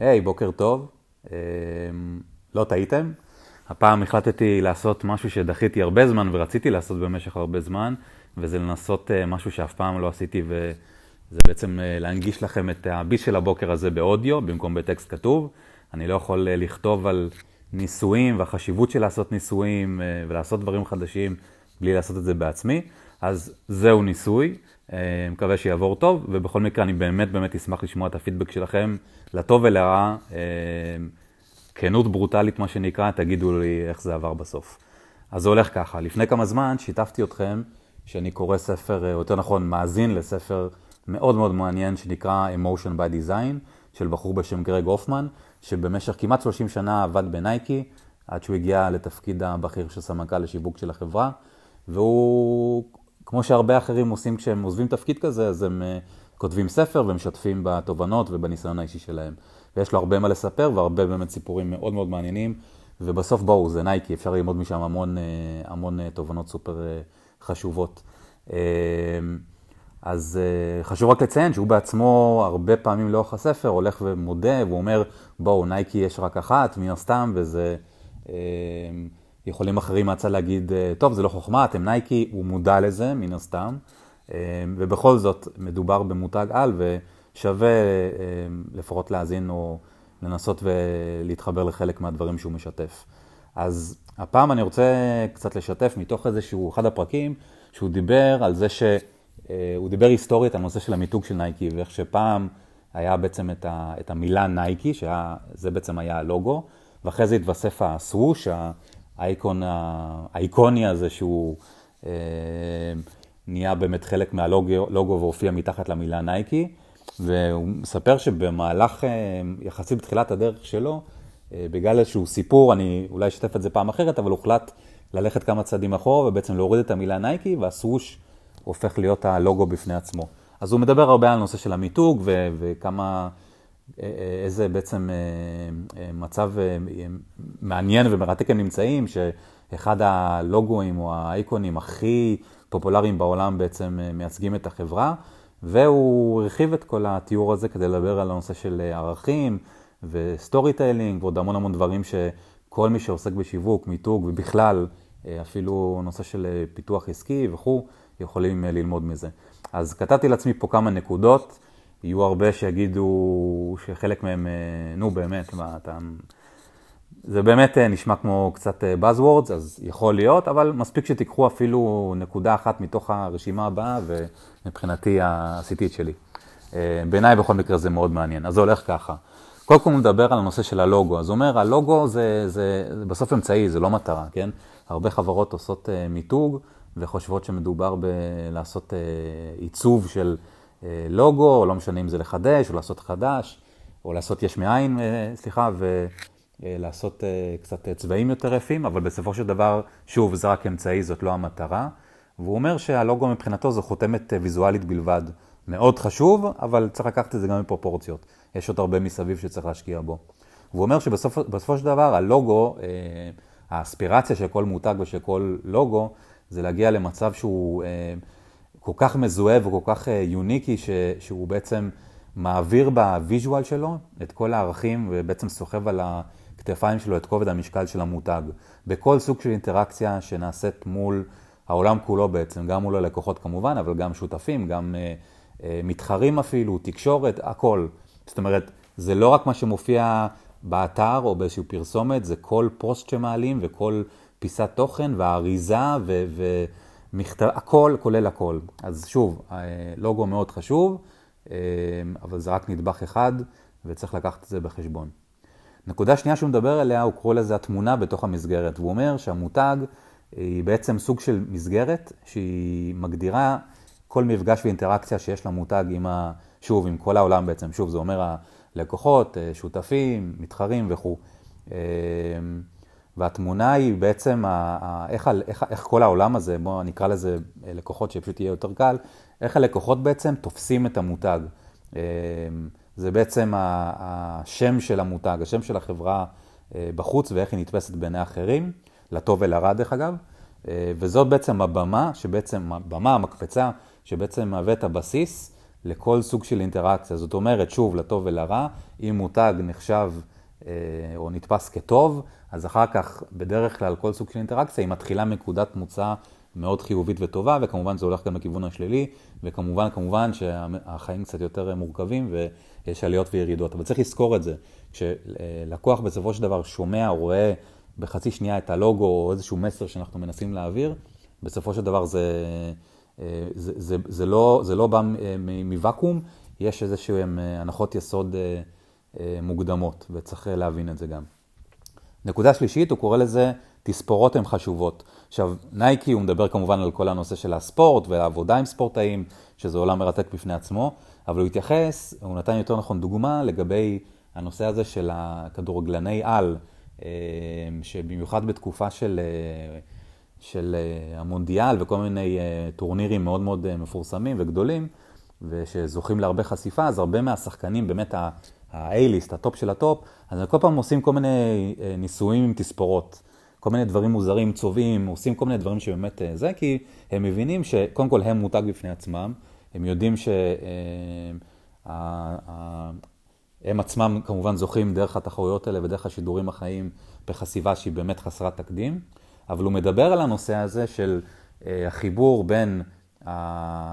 היי, hey, בוקר טוב. Uh, לא טעיתם. הפעם החלטתי לעשות משהו שדחיתי הרבה זמן ורציתי לעשות במשך הרבה זמן, וזה לנסות uh, משהו שאף פעם לא עשיתי, וזה בעצם uh, להנגיש לכם את הביס של הבוקר הזה באודיו, במקום בטקסט כתוב. אני לא יכול uh, לכתוב על ניסויים והחשיבות של לעשות ניסויים ולעשות דברים חדשים בלי לעשות את זה בעצמי. אז זהו ניסוי, אה, מקווה שיעבור טוב, ובכל מקרה אני באמת באמת אשמח לשמוע את הפידבק שלכם, לטוב ולרע, אה, כנות ברוטלית מה שנקרא, תגידו לי איך זה עבר בסוף. אז זה הולך ככה, לפני כמה זמן שיתפתי אתכם שאני קורא ספר, או אה, יותר נכון מאזין לספר מאוד מאוד מעניין שנקרא Emotion by Design, של בחור בשם גרג הופמן, שבמשך כמעט 30 שנה עבד בנייקי, עד שהוא הגיע לתפקיד הבכיר של סמנכ"ל לשיווק של החברה, והוא כמו שהרבה אחרים עושים כשהם עוזבים תפקיד כזה, אז הם אה, כותבים ספר ומשתפים בתובנות ובניסיון האישי שלהם. ויש לו הרבה מה לספר והרבה באמת סיפורים מאוד מאוד מעניינים, ובסוף בואו, זה נייקי, אפשר ללמוד משם המון, אה, המון אה, תובנות סופר חשובות. אז חשוב רק לציין שהוא בעצמו הרבה פעמים לאורך הספר הולך ומודה, והוא אומר, בואו, נייקי יש רק אחת, מן הסתם, וזה... יכולים אחרים מהצד להגיד, אה, טוב, זה לא חוכמה, אתם נייקי, הוא מודע לזה, מן הסתם, אה, ובכל זאת מדובר במותג על, ושווה אה, לפחות להאזין או לנסות ולהתחבר לחלק מהדברים שהוא משתף. אז הפעם אני רוצה קצת לשתף מתוך איזשהו, אחד הפרקים, שהוא דיבר על זה שהוא דיבר היסטורית על הנושא של המיתוג של נייקי, ואיך שפעם היה בעצם את, ה, את המילה נייקי, שזה בעצם היה הלוגו, ואחרי זה התווסף הסווש, האייקון האיקוני הזה שהוא אה, נהיה באמת חלק מהלוגו והופיע מתחת למילה נייקי, והוא מספר שבמהלך, אה, יחסית בתחילת הדרך שלו, אה, בגלל איזשהו סיפור, אני אולי אשתף את זה פעם אחרת, אבל הוחלט ללכת כמה צעדים אחורה ובעצם להוריד את המילה נייקי, והסווש הופך להיות הלוגו בפני עצמו. אז הוא מדבר הרבה על הנושא של המיתוג ו- וכמה... איזה בעצם אה, אה, מצב אה, מעניין ומרתק הם נמצאים, שאחד הלוגוים או האייקונים הכי פופולריים בעולם בעצם מייצגים את החברה, והוא הרחיב את כל התיאור הזה כדי לדבר על הנושא של ערכים ו storytelling ועוד המון המון דברים שכל מי שעוסק בשיווק, מיתוג ובכלל אפילו נושא של פיתוח עסקי וכו', יכולים ללמוד מזה. אז כתבתי לעצמי פה כמה נקודות. יהיו הרבה שיגידו שחלק מהם, אה, נו באמת, מה אתה... זה באמת אה, נשמע כמו קצת אה, Buzzwords, אז יכול להיות, אבל מספיק שתיקחו אפילו נקודה אחת מתוך הרשימה הבאה, ומבחינתי עשיתי את שלי. בעיניי בכל מקרה זה מאוד מעניין. אז זה הולך ככה. קודם כל הוא מדבר על הנושא של הלוגו. אז הוא אומר, הלוגו זה, זה, זה בסוף אמצעי, זה לא מטרה, כן? הרבה חברות עושות מיתוג וחושבות שמדובר בלעשות עיצוב של... אה, לוגו, או לא משנה אם זה לחדש, או לעשות חדש, או לעשות יש מאין, אה, סליחה, ולעשות אה, קצת צבעים יותר יפים, אבל בסופו של דבר, שוב, זה רק אמצעי, זאת לא המטרה. והוא אומר שהלוגו מבחינתו זו חותמת ויזואלית בלבד. מאוד חשוב, אבל צריך לקחת את זה גם בפרופורציות. יש עוד הרבה מסביב שצריך להשקיע בו. והוא אומר שבסופו של דבר הלוגו, האספירציה של כל מותג ושל כל לוגו, זה להגיע למצב שהוא כל כך מזוהה וכל כך אה, יוניקי, ש, שהוא בעצם מעביר ב visual שלו את כל הערכים ובעצם סוחב על הכתפיים שלו את כובד המשקל של המותג. בכל סוג של אינטראקציה שנעשית מול העולם כולו בעצם, גם מול הלקוחות כמובן, אבל גם שותפים, גם אה, אה, מתחרים אפילו, תקשורת, הכל. זאת אומרת, זה לא רק מה שמופיע באתר או באיזושהי פרסומת, זה כל פוסט שמעלים וכל פיסת תוכן והאריזה ו... ו- מכתב, הכל כולל הכל. אז שוב, לוגו מאוד חשוב, אה, אבל זה רק נדבך אחד, וצריך לקחת את זה בחשבון. נקודה שנייה שהוא מדבר עליה, הוא קורא לזה התמונה בתוך המסגרת. והוא אומר שהמותג היא בעצם סוג של מסגרת שהיא מגדירה כל מפגש ואינטראקציה שיש למותג עם ה... שוב, עם כל העולם בעצם. שוב, זה אומר הלקוחות, אה, שותפים, מתחרים וכו'. והתמונה היא בעצם ה, ה, איך, איך, איך כל העולם הזה, בואו נקרא לזה אה, לקוחות שפשוט יהיה יותר קל, איך הלקוחות בעצם תופסים את המותג. אה, זה בעצם השם של המותג, השם של החברה אה, בחוץ ואיך היא נתפסת בעיני אחרים, לטוב ולרע דרך אגב. וזאת בעצם הבמה, שבעצם, הבמה, המקפצה, שבעצם מהווה את הבסיס לכל סוג של אינטראקציה. זאת אומרת, שוב, לטוב ולרע, אם מותג נחשב או נתפס כטוב, אז אחר כך, בדרך כלל, כל סוג של אינטראקציה היא מתחילה מנקודת מוצא מאוד חיובית וטובה, וכמובן זה הולך גם לכיוון השלילי, וכמובן, כמובן שהחיים קצת יותר מורכבים ויש עליות וירידות. אבל צריך לזכור את זה. כשלקוח בסופו של דבר שומע או רואה בחצי שנייה את הלוגו או איזשהו מסר שאנחנו מנסים להעביר, בסופו של דבר זה, אה, זה, זה, זה, לא, זה לא בא אה, מוואקום, יש איזשהן אה, הנחות יסוד מוקדמות, וצריך להבין את זה גם. נקודה שלישית, הוא קורא לזה תספורות הן חשובות. עכשיו, נייקי, הוא מדבר כמובן על כל הנושא של הספורט והעבודה עם ספורטאים, שזה עולם מרתק בפני עצמו, אבל הוא התייחס, הוא נתן יותר נכון דוגמה לגבי הנושא הזה של הכדורגלני על, שבמיוחד בתקופה של של אה, המונדיאל וכל מיני אה, טורנירים מאוד מאוד אה, מפורסמים וגדולים, ושזוכים להרבה חשיפה, אז הרבה מהשחקנים, באמת ה A-list, הטופ של הטופ, אז כל פעם עושים כל מיני ניסויים עם תספורות. כל מיני דברים מוזרים, צובעים, עושים כל מיני דברים שבאמת זה, כי הם מבינים שקודם כל הם מותג בפני עצמם, הם יודעים שהם עצמם כמובן זוכים דרך התחרויות האלה ודרך השידורים החיים בחשיבה שהיא באמת חסרת תקדים. אבל הוא מדבר על הנושא הזה של אה, החיבור בין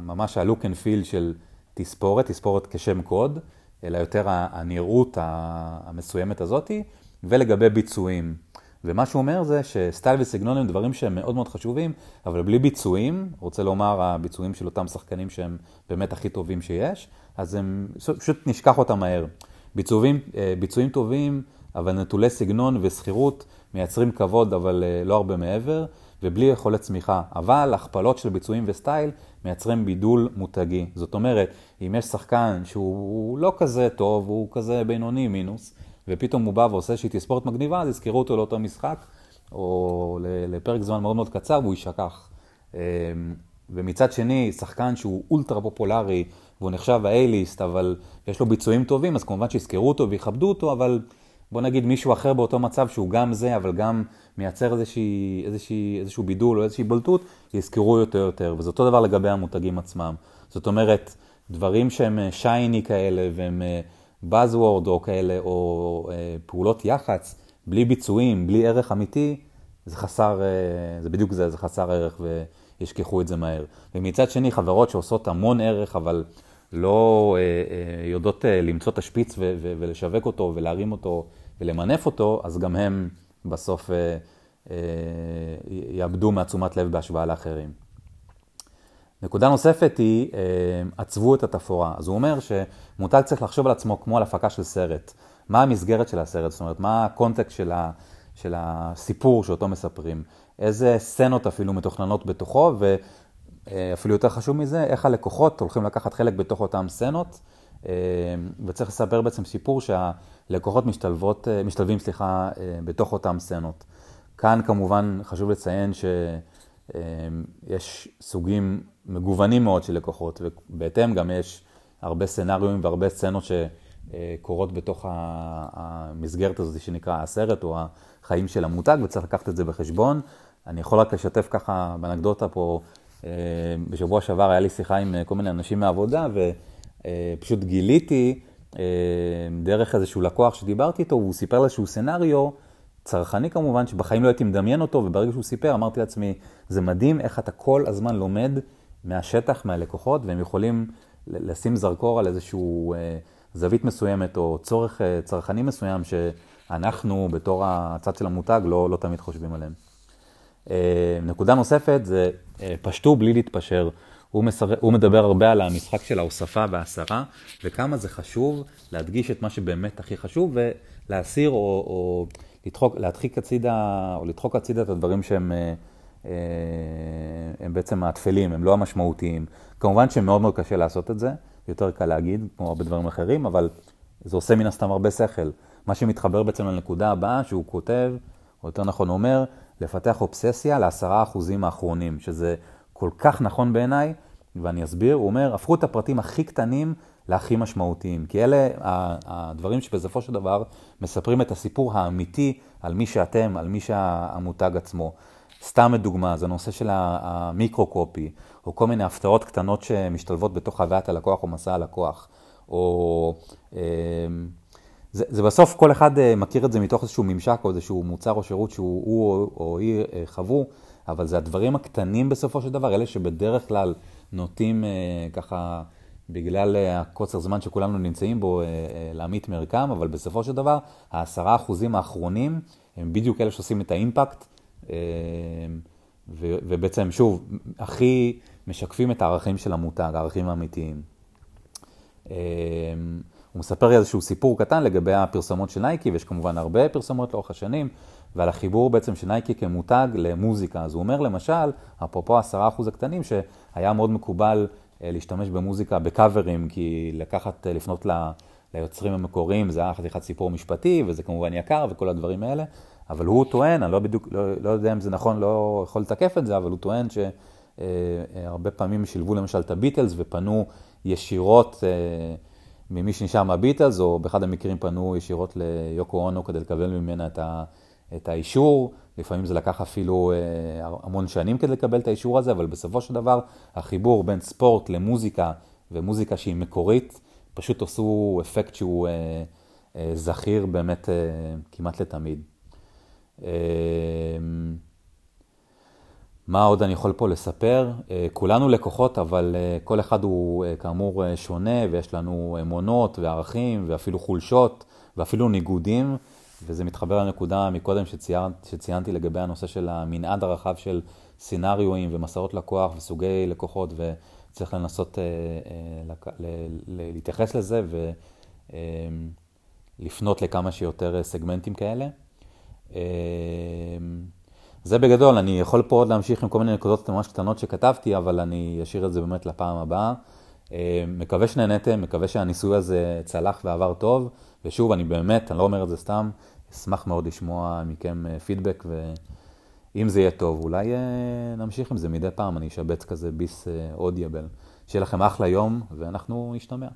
ממש ה-look and feel של תספורת, תספורת כשם קוד, אלא יותר הנראות המסוימת הזאתי, ולגבי ביצועים. ומה שהוא אומר זה שסטייל וסגנון הם דברים שהם מאוד מאוד חשובים, אבל בלי ביצועים, רוצה לומר הביצועים של אותם שחקנים שהם באמת הכי טובים שיש, אז הם, פשוט נשכח אותם מהר. ביצועים, אה, ביצועים טובים, אבל נטולי סגנון ושכירות, מייצרים כבוד, אבל אה, לא הרבה מעבר, ובלי יכולת צמיחה. אבל הכפלות של ביצועים וסטייל מייצרים בידול מותגי. זאת אומרת, אם יש שחקן שהוא לא כזה טוב, הוא כזה בינוני מינוס, ופתאום הוא בא ועושה איזושהי תספורת מגניבה, אז יזכרו אותו לאותו משחק, או לפרק זמן מאוד מאוד קצר, והוא יישכח. אמ, ומצד שני, שחקן שהוא אולטרה פופולרי, והוא נחשב ה-A-ליסט, אבל יש לו ביצועים טובים, אז כמובן שיזכרו אותו ויכבדו אותו, אבל בוא נגיד מישהו אחר באותו מצב שהוא גם זה, אבל גם מייצר איזושהי, איזושהי, איזשהו בידול או איזושהי בולטות, יזכרו יותר יותר. וזה אותו דבר לגבי המותגים עצמם. זאת אומרת, דברים שהם שייני כאלה והם Buzzword או כאלה, או אה, פעולות יח"צ, בלי ביצועים, בלי ערך אמיתי, זה חסר, אה, זה בדיוק זה, זה חסר ערך וישכחו את זה מהר. ומצד שני, חברות שעושות המון ערך, אבל לא אה, אה, יודעות אה, למצוא את השפיץ ולשווק אותו ולהרים אותו ולמנף אותו, אז גם הם בסוף יאבדו מעצומת לב בהשוואה לאחרים. נקודה נוספת היא, עצבו את התפאורה. אז הוא אומר שמותג צריך לחשוב על עצמו כמו על הפקה של סרט. מה המסגרת של הסרט? זאת אומרת, מה הקונטקסט של, ה, של הסיפור שאותו מספרים? איזה סצנות אפילו מתוכננות בתוכו, אה, אפילו יותר חשוב מזה, איך הלקוחות הולכים לקחת חלק בתוך אותם סצנות, אה, וצריך לספר בעצם סיפור שהלקוחות משתלבות, אה, משתלבים, סליחה, בתוך אותם סצנות. כאן כמובן חשוב לציין שיש סוגים מגוונים מאוד של לקוחות, ובהתאם גם יש הרבה סצנריואים והרבה סצנות שקורות בתוך המסגרת הזאת שנקרא הסרט או החיים של המותג, וצריך לקחת את זה בחשבון. אני יכול רק לשתף ככה באנקדוטה פה אה, בשבוע שעבר היה לי שיחה עם אה, כל מיני אנשים מהעבודה, ופשוט גיליתי אה, דרך איזשהו לקוח שדיברתי איתו, והוא סיפר איזשהו סצנריו, צרכני כמובן, שבחיים לא הייתי מדמיין אותו, וברגע שהוא סיפר, אמרתי לעצמי, זה מדהים איך אתה כל הזמן לומד מהשטח, מהלקוחות, והם יכולים לשים זרקור על איזשהו זווית מסוימת, או צורך צרכני מסוים, שאנחנו, בתור הצד של המותג, לא, לא תמיד חושבים עליהם. נקודה נוספת זה אה, פשטו בלי להתפשר. הוא, מסר... הוא מדבר הרבה על המשחק של ההוספה וההסרה, וכמה זה חשוב להדגיש את מה שבאמת הכי חשוב, ולהסיר או, או לדחוק, להדחיק הצידה, או לדחוק הצידה את הדברים שהם אה, אה, הם בעצם הטפלים, הם לא המשמעותיים. כמובן שמאוד מאוד קשה לעשות את זה, יותר קל להגיד, כמו הרבה דברים אחרים, אבל זה עושה מן הסתם הרבה שכל. מה שמתחבר בעצם לנקודה הבאה, שהוא כותב, או יותר נכון אומר, לפתח אובססיה לעשרה אחוזים האחרונים, שזה כל כך נכון בעיניי, ואני אסביר, הוא אומר, הפכו את הפרטים הכי קטנים להכי משמעותיים, כי אלה הדברים שבסופו של דבר מספרים את הסיפור האמיתי על מי שאתם, על מי שהמותג עצמו. סתם לדוגמה, זה הנושא של המיקרו-קופי, או כל מיני הפתעות קטנות שמשתלבות בתוך חוויית הלקוח או מסע הלקוח, או... זה, זה בסוף כל אחד אה, מכיר את זה מתוך איזשהו ממשק או איזשהו מוצר או שירות שהוא הוא או היא אה, חוו, אבל זה הדברים הקטנים בסופו של דבר, אלה שבדרך כלל נוטים אה, ככה, בגלל הקוצר זמן שכולנו נמצאים בו, להמית מרקם, אבל בסופו של דבר, העשרה אחוזים האחרונים הם בדיוק אלה שעושים את האימפקט, ובעצם, שוב, הכי משקפים את הערכים של המותג, הערכים האמיתיים. הוא מספר לי איזשהו סיפור קטן לגבי הפרסומות של נייקי, ויש כמובן הרבה פרסומות לאורך השנים, ועל החיבור בעצם של נייקי כמותג למוזיקה. אז הוא אומר למשל, אפרופו עשרה אחוז הקטנים, שהיה מאוד מקובל אה, להשתמש במוזיקה בקאברים, כי לקחת, אה, לפנות ל... ליוצרים המקוריים, זה היה חתיכת סיפור משפטי, וזה כמובן יקר וכל הדברים האלה, אבל הוא טוען, אני לא בדיוק, לא, לא יודע אם זה נכון, לא יכול לתקף את זה, אבל הוא טוען שהרבה אה, פעמים שילבו למשל את הביטלס ופנו ישירות ממי שנשאר מהביטלס, או באחד המקרים פנו ישירות ליוקו אונו כדי לקבל ממנה את, ה, את האישור. לפעמים זה לקח אפילו אה, המון שנים כדי לקבל את האישור הזה, אבל בסופו של דבר החיבור בין ספורט למוזיקה ומוזיקה שהיא מקורית, פשוט עשו אפקט שהוא אה, אה, זכיר באמת אה, כמעט לתמיד. אה, מה עוד אני יכול פה לספר? אה, כולנו לקוחות, אבל אה, כל אחד הוא אה, כאמור שונה, ויש לנו אמונות וערכים, ואפילו חולשות, ואפילו ניגודים, וזה מתחבר לנקודה מקודם שציינ, שציינתי לגבי הנושא של המנעד הרחב של סצנריואים ומסעות לקוח וסוגי לקוחות, וצריך לנסות להתייחס לזה ולפנות לכמה שיותר סגמנטים כאלה. זה בגדול, אני יכול פה עוד להמשיך עם כל מיני נקודות ממש קטנות שכתבתי, אבל אני אשאיר את זה באמת לפעם הבאה. אה, מקווה שנהניתם, מקווה שהניסוי הזה צלח ועבר טוב, ושוב, אני באמת, אני לא אומר את זה סתם, אשמח מאוד לשמוע מכם פידבק, אה, ואם זה יהיה טוב, אולי אה, נמשיך עם זה מדי פעם, אני אשבץ כזה ביס אודיאבל. שיהיה לכם אחלה יום, ואנחנו נשתמע.